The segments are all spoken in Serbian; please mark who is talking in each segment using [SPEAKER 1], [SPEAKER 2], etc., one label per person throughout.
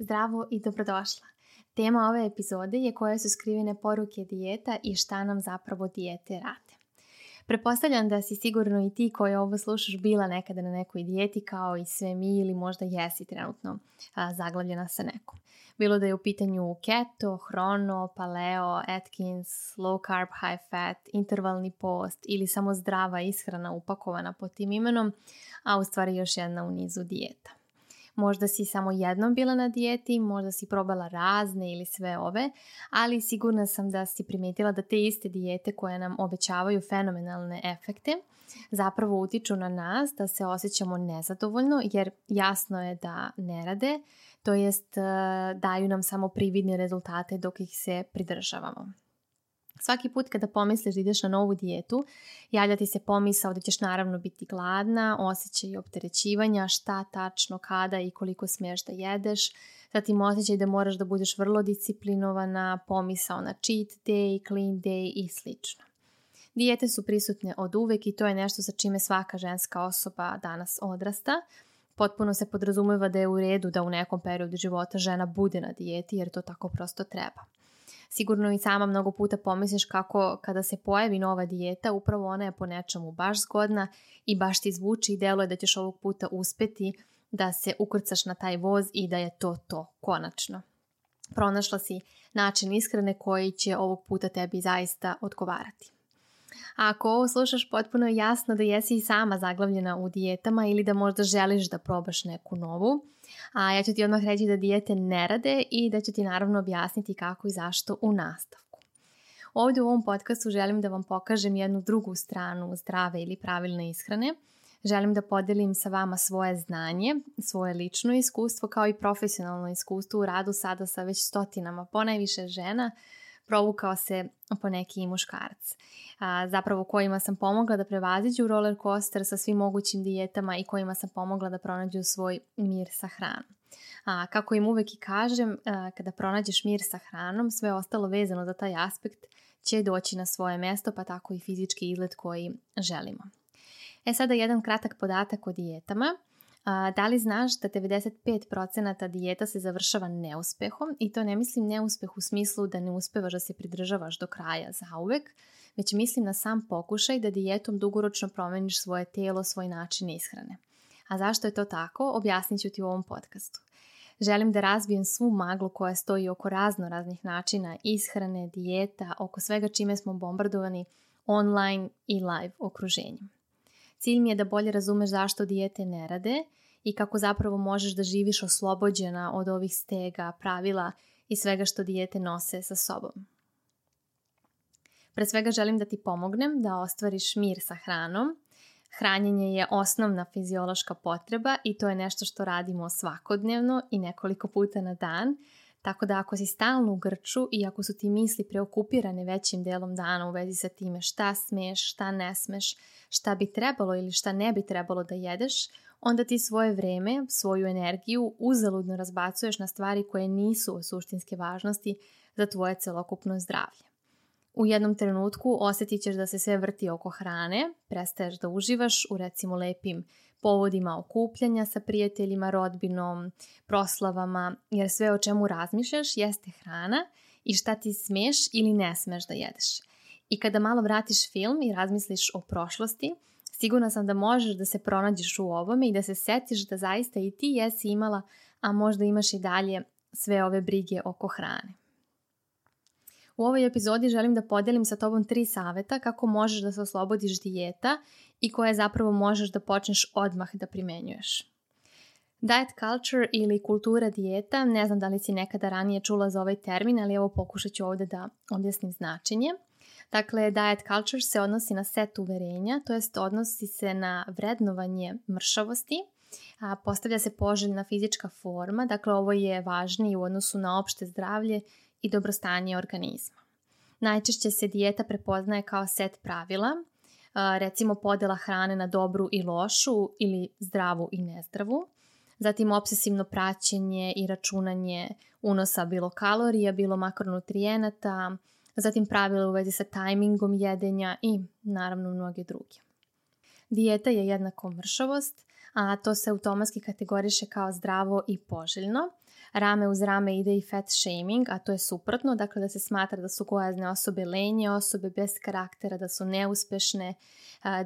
[SPEAKER 1] Zdravo i dobrodošla. Tema ove epizode je koje su skrivene poruke dijeta i šta nam zapravo dijete rade. Prepostavljam da si sigurno i ti koji ovo slušaš bila nekada na nekoj dijeti kao i sve mi ili možda jesi trenutno zaglavljena sa nekom. Bilo da je u pitanju keto, hrono, paleo, Atkins, low carb, high fat, intervalni post ili samo zdrava ishrana upakovana pod tim imenom, a u stvari još jedna u nizu dijeta možda si samo jednom bila na dijeti, možda si probala razne ili sve ove, ali sigurna sam da si primijetila da te iste dijete koje nam obećavaju fenomenalne efekte zapravo utiču na nas da se osjećamo nezadovoljno jer jasno je da ne rade, to jest daju nam samo prividne rezultate dok ih se pridržavamo. Svaki put kada pomisliš da ideš na novu dijetu, javlja ti se pomisao da ćeš naravno biti gladna, osjećaj opterećivanja, šta tačno, kada i koliko smiješ da jedeš, zatim osjećaj da moraš da budeš vrlo disciplinovana, pomisao na cheat day, clean day i sl. Dijete su prisutne od uvek i to je nešto za čime svaka ženska osoba danas odrasta. Potpuno se podrazumeva da je u redu da u nekom periodu života žena bude na dijeti jer to tako prosto treba sigurno i sama mnogo puta pomisliš kako kada se pojavi nova dijeta, upravo ona je po nečemu baš zgodna i baš ti zvuči i je da ćeš ovog puta uspjeti da se ukrcaš na taj voz i da je to to, konačno. Pronašla si način iskrene koji će ovog puta tebi zaista odgovarati. A ako ovo slušaš potpuno je jasno da jesi i sama zaglavljena u dijetama ili da možda želiš da probaš neku novu, a ja ću ti odmah reći da dijete ne rade i da ću ti naravno objasniti kako i zašto u nastavku. Ovdje u ovom podcastu želim da vam pokažem jednu drugu stranu zdrave ili pravilne ishrane. Želim da podelim sa vama svoje znanje, svoje lično iskustvo kao i profesionalno iskustvo u radu sada sa već stotinama, ponajviše žena, provukao se poneki muškarac. zapravo kojima sam pomogla da prevaziđu roller coaster sa svim mogućim dijetama i kojima sam pomogla da pronađu svoj mir sa hranom. A, kako im uvek i kažem, kada pronađeš mir sa hranom, sve ostalo vezano za taj aspekt će doći na svoje mesto, pa tako i fizički izgled koji želimo. E sada jedan kratak podatak o dijetama. A, da li znaš da 95% dijeta se završava neuspehom i to ne mislim neuspeh u smislu da ne uspevaš da se pridržavaš do kraja zauvek, već mislim na sam pokušaj da dijetom dugoročno promeniš svoje tijelo, svoj način ishrane. A zašto je to tako, objasnit ću ti u ovom podcastu. Želim da razbijem svu maglu koja stoji oko razno raznih načina ishrane, dijeta, oko svega čime smo bombardovani online i live okruženjem. Cilj mi je da bolje razumeš zašto dijete ne rade i kako zapravo možeš da živiš oslobođena od ovih stega, pravila i svega što dijete nose sa sobom. Pre svega želim da ti pomognem da ostvariš mir sa hranom. Hranjenje je osnovna fiziološka potreba i to je nešto što radimo svakodnevno i nekoliko puta na dan – tako da ako si stalno u grču i ako su ti misli preokupirane većim delom dana u vezi sa time šta smeš, šta ne smeš, šta bi trebalo ili šta ne bi trebalo da jedeš, onda ti svoje vreme, svoju energiju uzaludno razbacuješ na stvari koje nisu od suštinske važnosti za tvoje celokupno zdravlje. U jednom trenutku osjetit ćeš da se sve vrti oko hrane, prestaješ da uživaš u recimo lepim povodima okupljanja sa prijateljima, rodbinom, proslavama, jer sve o čemu razmišljaš jeste hrana i šta ti smeš ili ne smeš da jedeš. I kada malo vratiš film i razmisliš o prošlosti, sigurna sam da možeš da se pronađeš u ovome i da se setiš da zaista i ti jesi imala, a možda imaš i dalje sve ove brige oko hrane. U ovoj epizodi želim da podelim sa tobom tri saveta kako možeš da se oslobodiš dijeta i koje zapravo možeš da počneš odmah da primenjuješ. Diet culture ili kultura dijeta, ne znam da li si nekada ranije čula za ovaj termin, ali evo pokušat ću ovdje da objasnim značenje. Dakle, diet culture se odnosi na set uverenja, to jest odnosi se na vrednovanje mršavosti, a postavlja se poželjna fizička forma, dakle ovo je važnije u odnosu na opšte zdravlje i dobrostanje organizma. Najčešće se dijeta prepoznaje kao set pravila – recimo podela hrane na dobru i lošu ili zdravu i nezdravu, zatim obsesivno praćenje i računanje unosa bilo kalorija, bilo makronutrijenata, zatim pravila u vezi sa tajmingom jedenja i naravno mnoge druge. Dijeta je jednako mršavost, a to se automatski kategoriše kao zdravo i poželjno – rame uz rame ide i fat shaming, a to je suprotno, dakle da se smatra da su gojazne osobe lenje, osobe bez karaktera, da su neuspešne,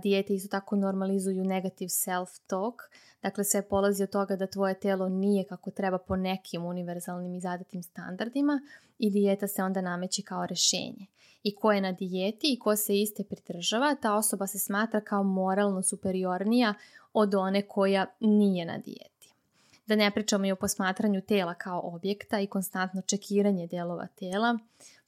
[SPEAKER 1] dijete isto tako normalizuju negativ self-talk, dakle sve polazi od toga da tvoje telo nije kako treba po nekim univerzalnim i zadatim standardima i dijeta se onda nameći kao rešenje. I ko je na dijeti i ko se iste pridržava, ta osoba se smatra kao moralno superiornija od one koja nije na dijeti. Da ne pričamo i o posmatranju tela kao objekta i konstantno čekiranje dijelova tela.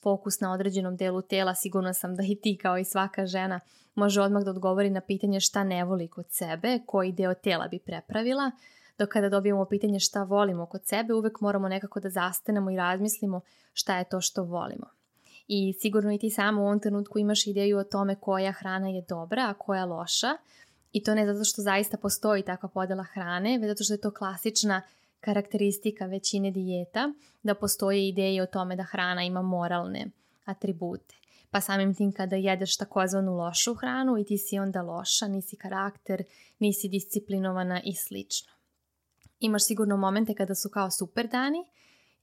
[SPEAKER 1] Fokus na određenom delu tela, sigurno sam da i ti kao i svaka žena može odmah da odgovori na pitanje šta ne voli kod sebe, koji dio tela bi prepravila, dok kada dobijemo pitanje šta volimo kod sebe, uvek moramo nekako da zastanemo i razmislimo šta je to što volimo. I sigurno i ti samo u ovom trenutku imaš ideju o tome koja hrana je dobra, a koja loša, i to ne zato što zaista postoji takva podjela hrane, već zato što je to klasična karakteristika većine dijeta, da postoje ideje o tome da hrana ima moralne atribute. Pa samim tim kada jedeš takozvanu lošu hranu i ti si onda loša, nisi karakter, nisi disciplinovana i slično. Imaš sigurno momente kada su kao super dani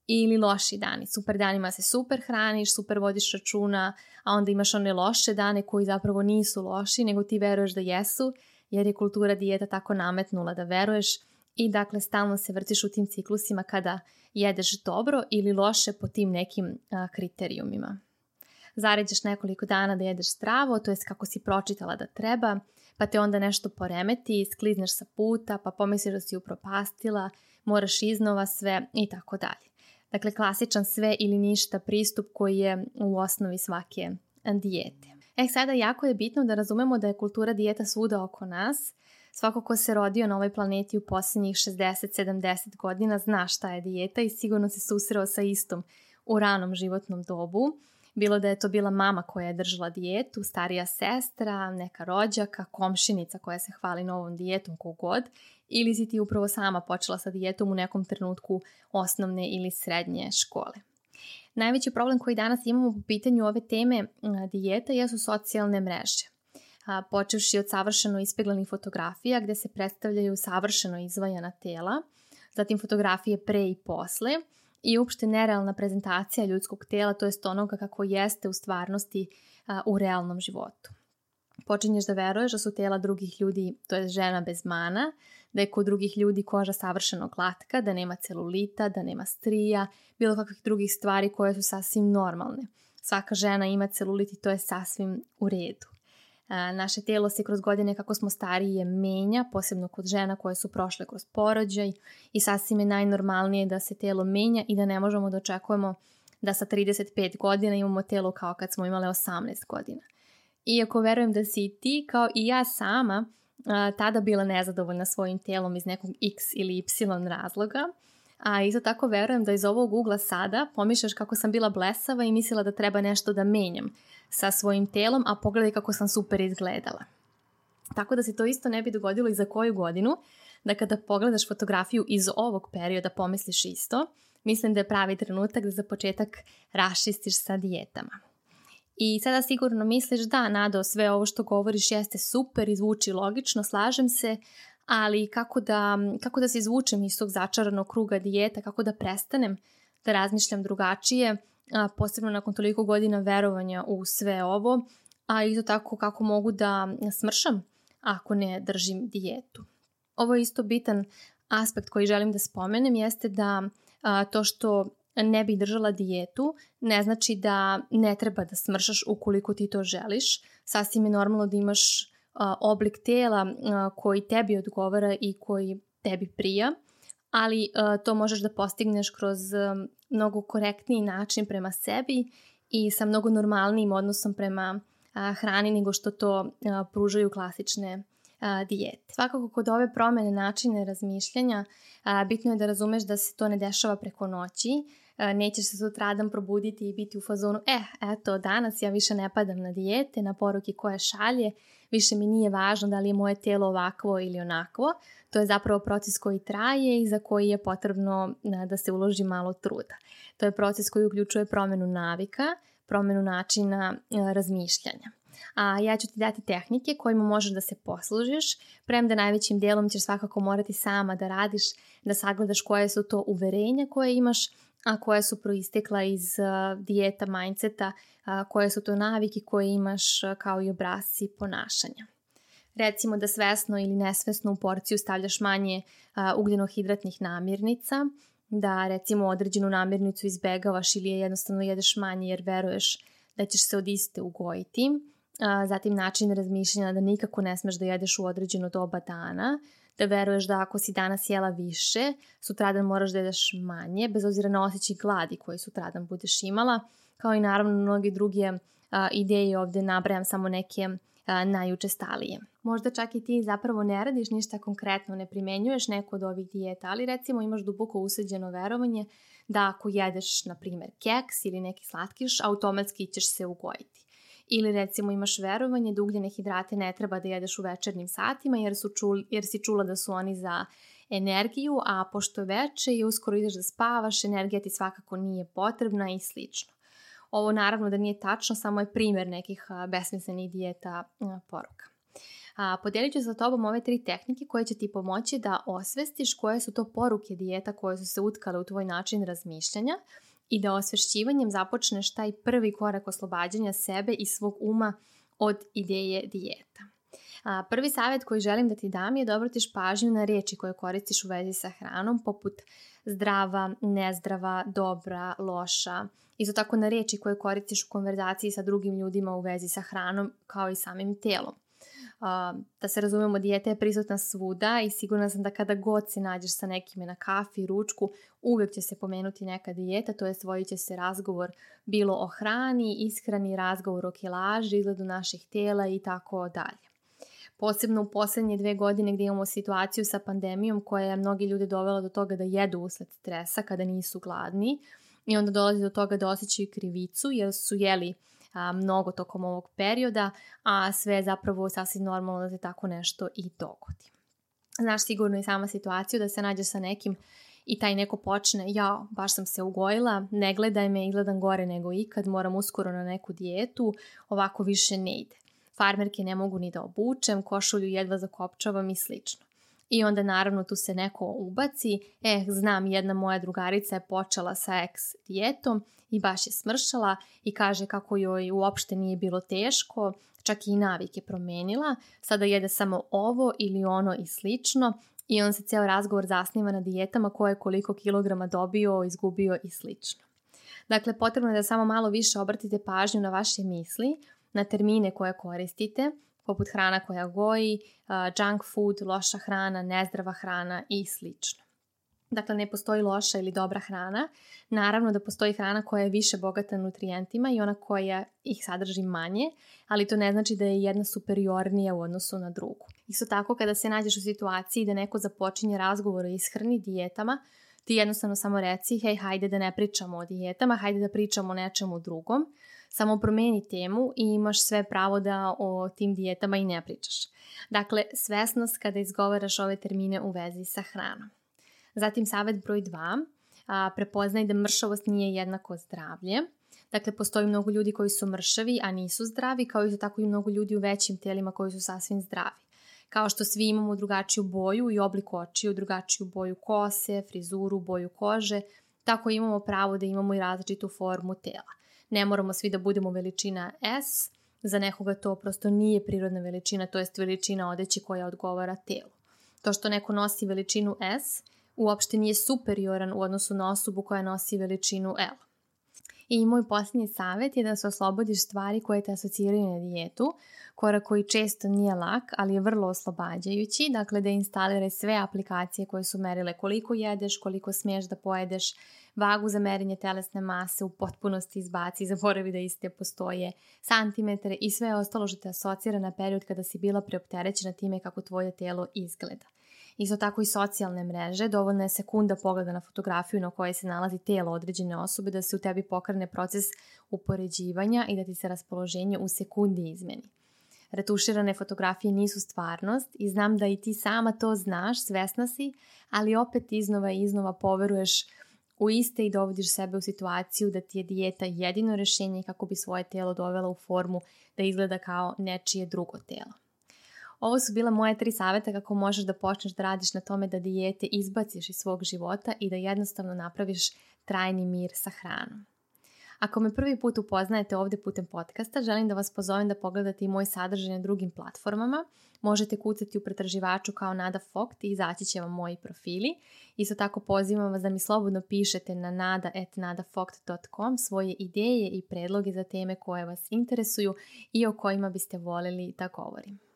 [SPEAKER 1] ili loši dani. Super danima se super hraniš, super vodiš računa, a onda imaš one loše dane koji zapravo nisu loši, nego ti veruješ da jesu jer je kultura dijeta tako nametnula da veruješ i dakle stalno se vrtiš u tim ciklusima kada jedeš dobro ili loše po tim nekim a, kriterijumima. Zaređeš nekoliko dana da jedeš stravo, to jest kako si pročitala da treba, pa te onda nešto poremeti, sklizneš sa puta, pa pomisliš da si upropastila, moraš iznova sve i tako dalje. Dakle, klasičan sve ili ništa pristup koji je u osnovi svake dijete. E sada jako je bitno da razumemo da je kultura dijeta svuda oko nas. Svako ko se rodio na ovoj planeti u posljednjih 60-70 godina zna šta je dijeta i sigurno se susreo sa istom u ranom životnom dobu. Bilo da je to bila mama koja je držala dijetu, starija sestra, neka rođaka, komšinica koja se hvali novom dijetom kogod ili si ti upravo sama počela sa dijetom u nekom trenutku osnovne ili srednje škole. Najveći problem koji danas imamo po pitanju ove teme e, dijeta jesu socijalne mreže. Počevši od savršeno ispeglanih fotografija gde se predstavljaju savršeno izvajana tela, zatim fotografije pre i posle i uopšte nerealna prezentacija ljudskog tela, to jest onoga kako jeste u stvarnosti u realnom životu. Počinješ da veruješ da su tela drugih ljudi, to je žena bez mana, da je kod drugih ljudi koža savršeno glatka, da nema celulita, da nema strija, bilo kakvih drugih stvari koje su sasvim normalne. Svaka žena ima celulit i to je sasvim u redu. E, naše tijelo se kroz godine kako smo starije menja, posebno kod žena koje su prošle kroz porođaj i sasvim je najnormalnije da se tijelo menja i da ne možemo da očekujemo da sa 35 godina imamo tijelo kao kad smo imale 18 godina. Iako verujem da si i ti kao i ja sama tada bila nezadovoljna svojim tijelom iz nekog x ili y razloga. A isto tako verujem da iz ovog ugla sada pomišljaš kako sam bila blesava i mislila da treba nešto da menjam sa svojim telom, a pogledaj kako sam super izgledala. Tako da se to isto ne bi dogodilo i za koju godinu, da kada pogledaš fotografiju iz ovog perioda pomisliš isto, mislim da je pravi trenutak da za početak rašistiš sa dijetama. I sada sigurno misliš da, Nado, sve ovo što govoriš jeste super i zvuči logično, slažem se, ali kako da, kako da se izvučem iz tog začaranog kruga dijeta, kako da prestanem da razmišljam drugačije, posebno nakon toliko godina verovanja u sve ovo, a isto tako kako mogu da smršam ako ne držim dijetu. Ovo je isto bitan aspekt koji želim da spomenem, jeste da to što ne bi držala dijetu, ne znači da ne treba da smršaš ukoliko ti to želiš. Sasvim je normalno da imaš oblik tela koji tebi odgovara i koji tebi prija, ali to možeš da postigneš kroz mnogo korektniji način prema sebi i sa mnogo normalnim odnosom prema hrani nego što to pružaju klasične dijete. Svakako kod ove promjene načine razmišljanja bitno je da razumeš da se to ne dešava preko noći E, nećeš se sutradan probuditi i biti u fazonu eh, eto, danas ja više ne padam na dijete, na poruke koje šalje, više mi nije važno da li je moje telo ovakvo ili onakvo. To je zapravo proces koji traje i za koji je potrebno e, da se uloži malo truda. To je proces koji uključuje promjenu navika, promjenu načina e, razmišljanja. A ja ću ti dati tehnike kojima možeš da se poslužiš, premda najvećim dijelom ćeš svakako morati sama da radiš, da sagledaš koje su to uverenja koje imaš a koja su proistekla iz e, dijeta, mindseta, koje su to navike koje imaš e, kao i obrasci ponašanja. Recimo da svesno ili nesvesno u porciju stavljaš manje ugljenohidratnih namirnica, da recimo određenu namirnicu izbegavaš ili jednostavno jedeš manje jer veruješ da ćeš se od iste ugojiti, zatim način razmišljanja da nikako ne smeš da jedeš u određeno doba dana, da veruješ da ako si danas jela više, sutradan moraš da jedeš manje, bez obzira na osjećaj gladi koji sutradan budeš imala, kao i naravno mnogi druge ideje ovdje nabrajam samo neke najučestalije. Možda čak i ti zapravo ne radiš ništa konkretno, ne primjenjuješ neku od ovih dijeta, ali recimo imaš duboko usađeno verovanje da ako jedeš, na primjer, keks ili neki slatkiš, automatski ćeš se ugojiti. Ili recimo imaš verovanje da ugljene hidrate ne treba da jedeš u večernjim satima jer, su jer si čula da su oni za energiju, a pošto veče i uskoro ideš da spavaš, energija ti svakako nije potrebna i slično. Ovo naravno da nije tačno, samo je primjer nekih besmislenih dijeta poruka. A, podelit ću sa tobom ove tri tehnike koje će ti pomoći da osvestiš koje su to poruke dijeta koje su se utkale u tvoj način razmišljanja – i da osvješćivanjem započneš taj prvi korak oslobađanja sebe i svog uma od ideje dijeta. prvi savjet koji želim da ti dam je da obratiš pažnju na riječi koje koristiš u vezi sa hranom, poput zdrava, nezdrava, dobra, loša. Isto tako na riječi koje koristiš u konverzaciji sa drugim ljudima u vezi sa hranom kao i samim telom da se razumijemo, dijete je prisutna svuda i sigurna sam da kada god se nađeš sa nekime na kafi, ručku, uvijek će se pomenuti neka dijeta, to je svojit će se razgovor bilo o hrani, ishrani, razgovor o kilaži, izgledu naših tijela i tako dalje. Posebno u posljednje dve godine gdje imamo situaciju sa pandemijom koja je mnogi ljude dovela do toga da jedu usled stresa kada nisu gladni i onda dolazi do toga da osjećaju krivicu jer su jeli a, mnogo tokom ovog perioda, a sve je zapravo sasvim normalno da se tako nešto i dogodi. Znaš sigurno i sama situaciju da se nađeš sa nekim i taj neko počne, ja baš sam se ugojila, ne gledaj me, izgledam gore nego ikad, moram uskoro na neku dijetu, ovako više ne ide. Farmerke ne mogu ni da obučem, košulju jedva zakopčavam i slično. I onda naravno tu se neko ubaci, eh znam jedna moja drugarica je počela sa eks dijetom i baš je smršala i kaže kako joj uopšte nije bilo teško, čak i navike je promenila, sada jede samo ovo ili ono i slično i on se cijel razgovor zasniva na dijetama koje je koliko kilograma dobio, izgubio i slično. Dakle, potrebno je da samo malo više obratite pažnju na vaše misli, na termine koje koristite, poput hrana koja goji, junk food, loša hrana, nezdrava hrana i sl. Dakle, ne postoji loša ili dobra hrana. Naravno da postoji hrana koja je više bogata nutrijentima i ona koja ih sadrži manje, ali to ne znači da je jedna superiornija u odnosu na drugu. Isto tako kada se nađeš u situaciji da neko započinje razgovor o ishrani dijetama, ti jednostavno samo reci, hej, hajde da ne pričamo o dijetama, hajde da pričamo o nečemu drugom. Samo promeni temu i imaš sve pravo da o tim dijetama i ne pričaš. Dakle, svesnost kada izgovaraš ove termine u vezi sa hranom. Zatim savjet broj 2, a, prepoznaj da mršavost nije jednako zdravlje. Dakle, postoji mnogo ljudi koji su mršavi, a nisu zdravi, kao i tako i mnogo ljudi u većim telima koji su sasvim zdravi. Kao što svi imamo drugačiju boju i oblik očiju, drugačiju boju kose, frizuru, boju kože, tako imamo pravo da imamo i različitu formu tela ne moramo svi da budemo veličina S, za nekoga to prosto nije prirodna veličina, to jest veličina odeće koja odgovara telu. To što neko nosi veličinu S uopšte nije superioran u odnosu na osobu koja nosi veličinu L. I moj posljednji savjet je da se oslobodiš stvari koje te asociraju na dijetu, korak koji često nije lak, ali je vrlo oslobađajući, dakle da instalira sve aplikacije koje su merile koliko jedeš, koliko smiješ da pojedeš, vagu za merenje telesne mase u potpunosti izbaci, zaboravi da iste postoje, santimetre i sve ostalo što te asocira na period kada si bila preopterećena time kako tvoje telo izgleda. Isto tako i socijalne mreže, dovoljna je sekunda pogleda na fotografiju na kojoj se nalazi telo određene osobe da se u tebi pokrene proces upoređivanja i da ti se raspoloženje u sekundi izmeni retuširane fotografije nisu stvarnost i znam da i ti sama to znaš, svesna si, ali opet iznova i iznova poveruješ u iste i dovodiš sebe u situaciju da ti je dijeta jedino rješenje kako bi svoje telo dovela u formu da izgleda kao nečije drugo telo. Ovo su bila moje tri savjeta kako možeš da počneš da radiš na tome da dijete izbaciš iz svog života i da jednostavno napraviš trajni mir sa hranom. Ako me prvi put upoznajete ovdje putem podcasta, želim da vas pozovem da pogledate i moj sadržaj na drugim platformama. Možete kucati u pretraživaču kao Nada Fokt i izaći će vam moji profili. Isto tako pozivam vas da mi slobodno pišete na nada.nadafokt.com svoje ideje i predloge za teme koje vas interesuju i o kojima biste voljeli da govorim.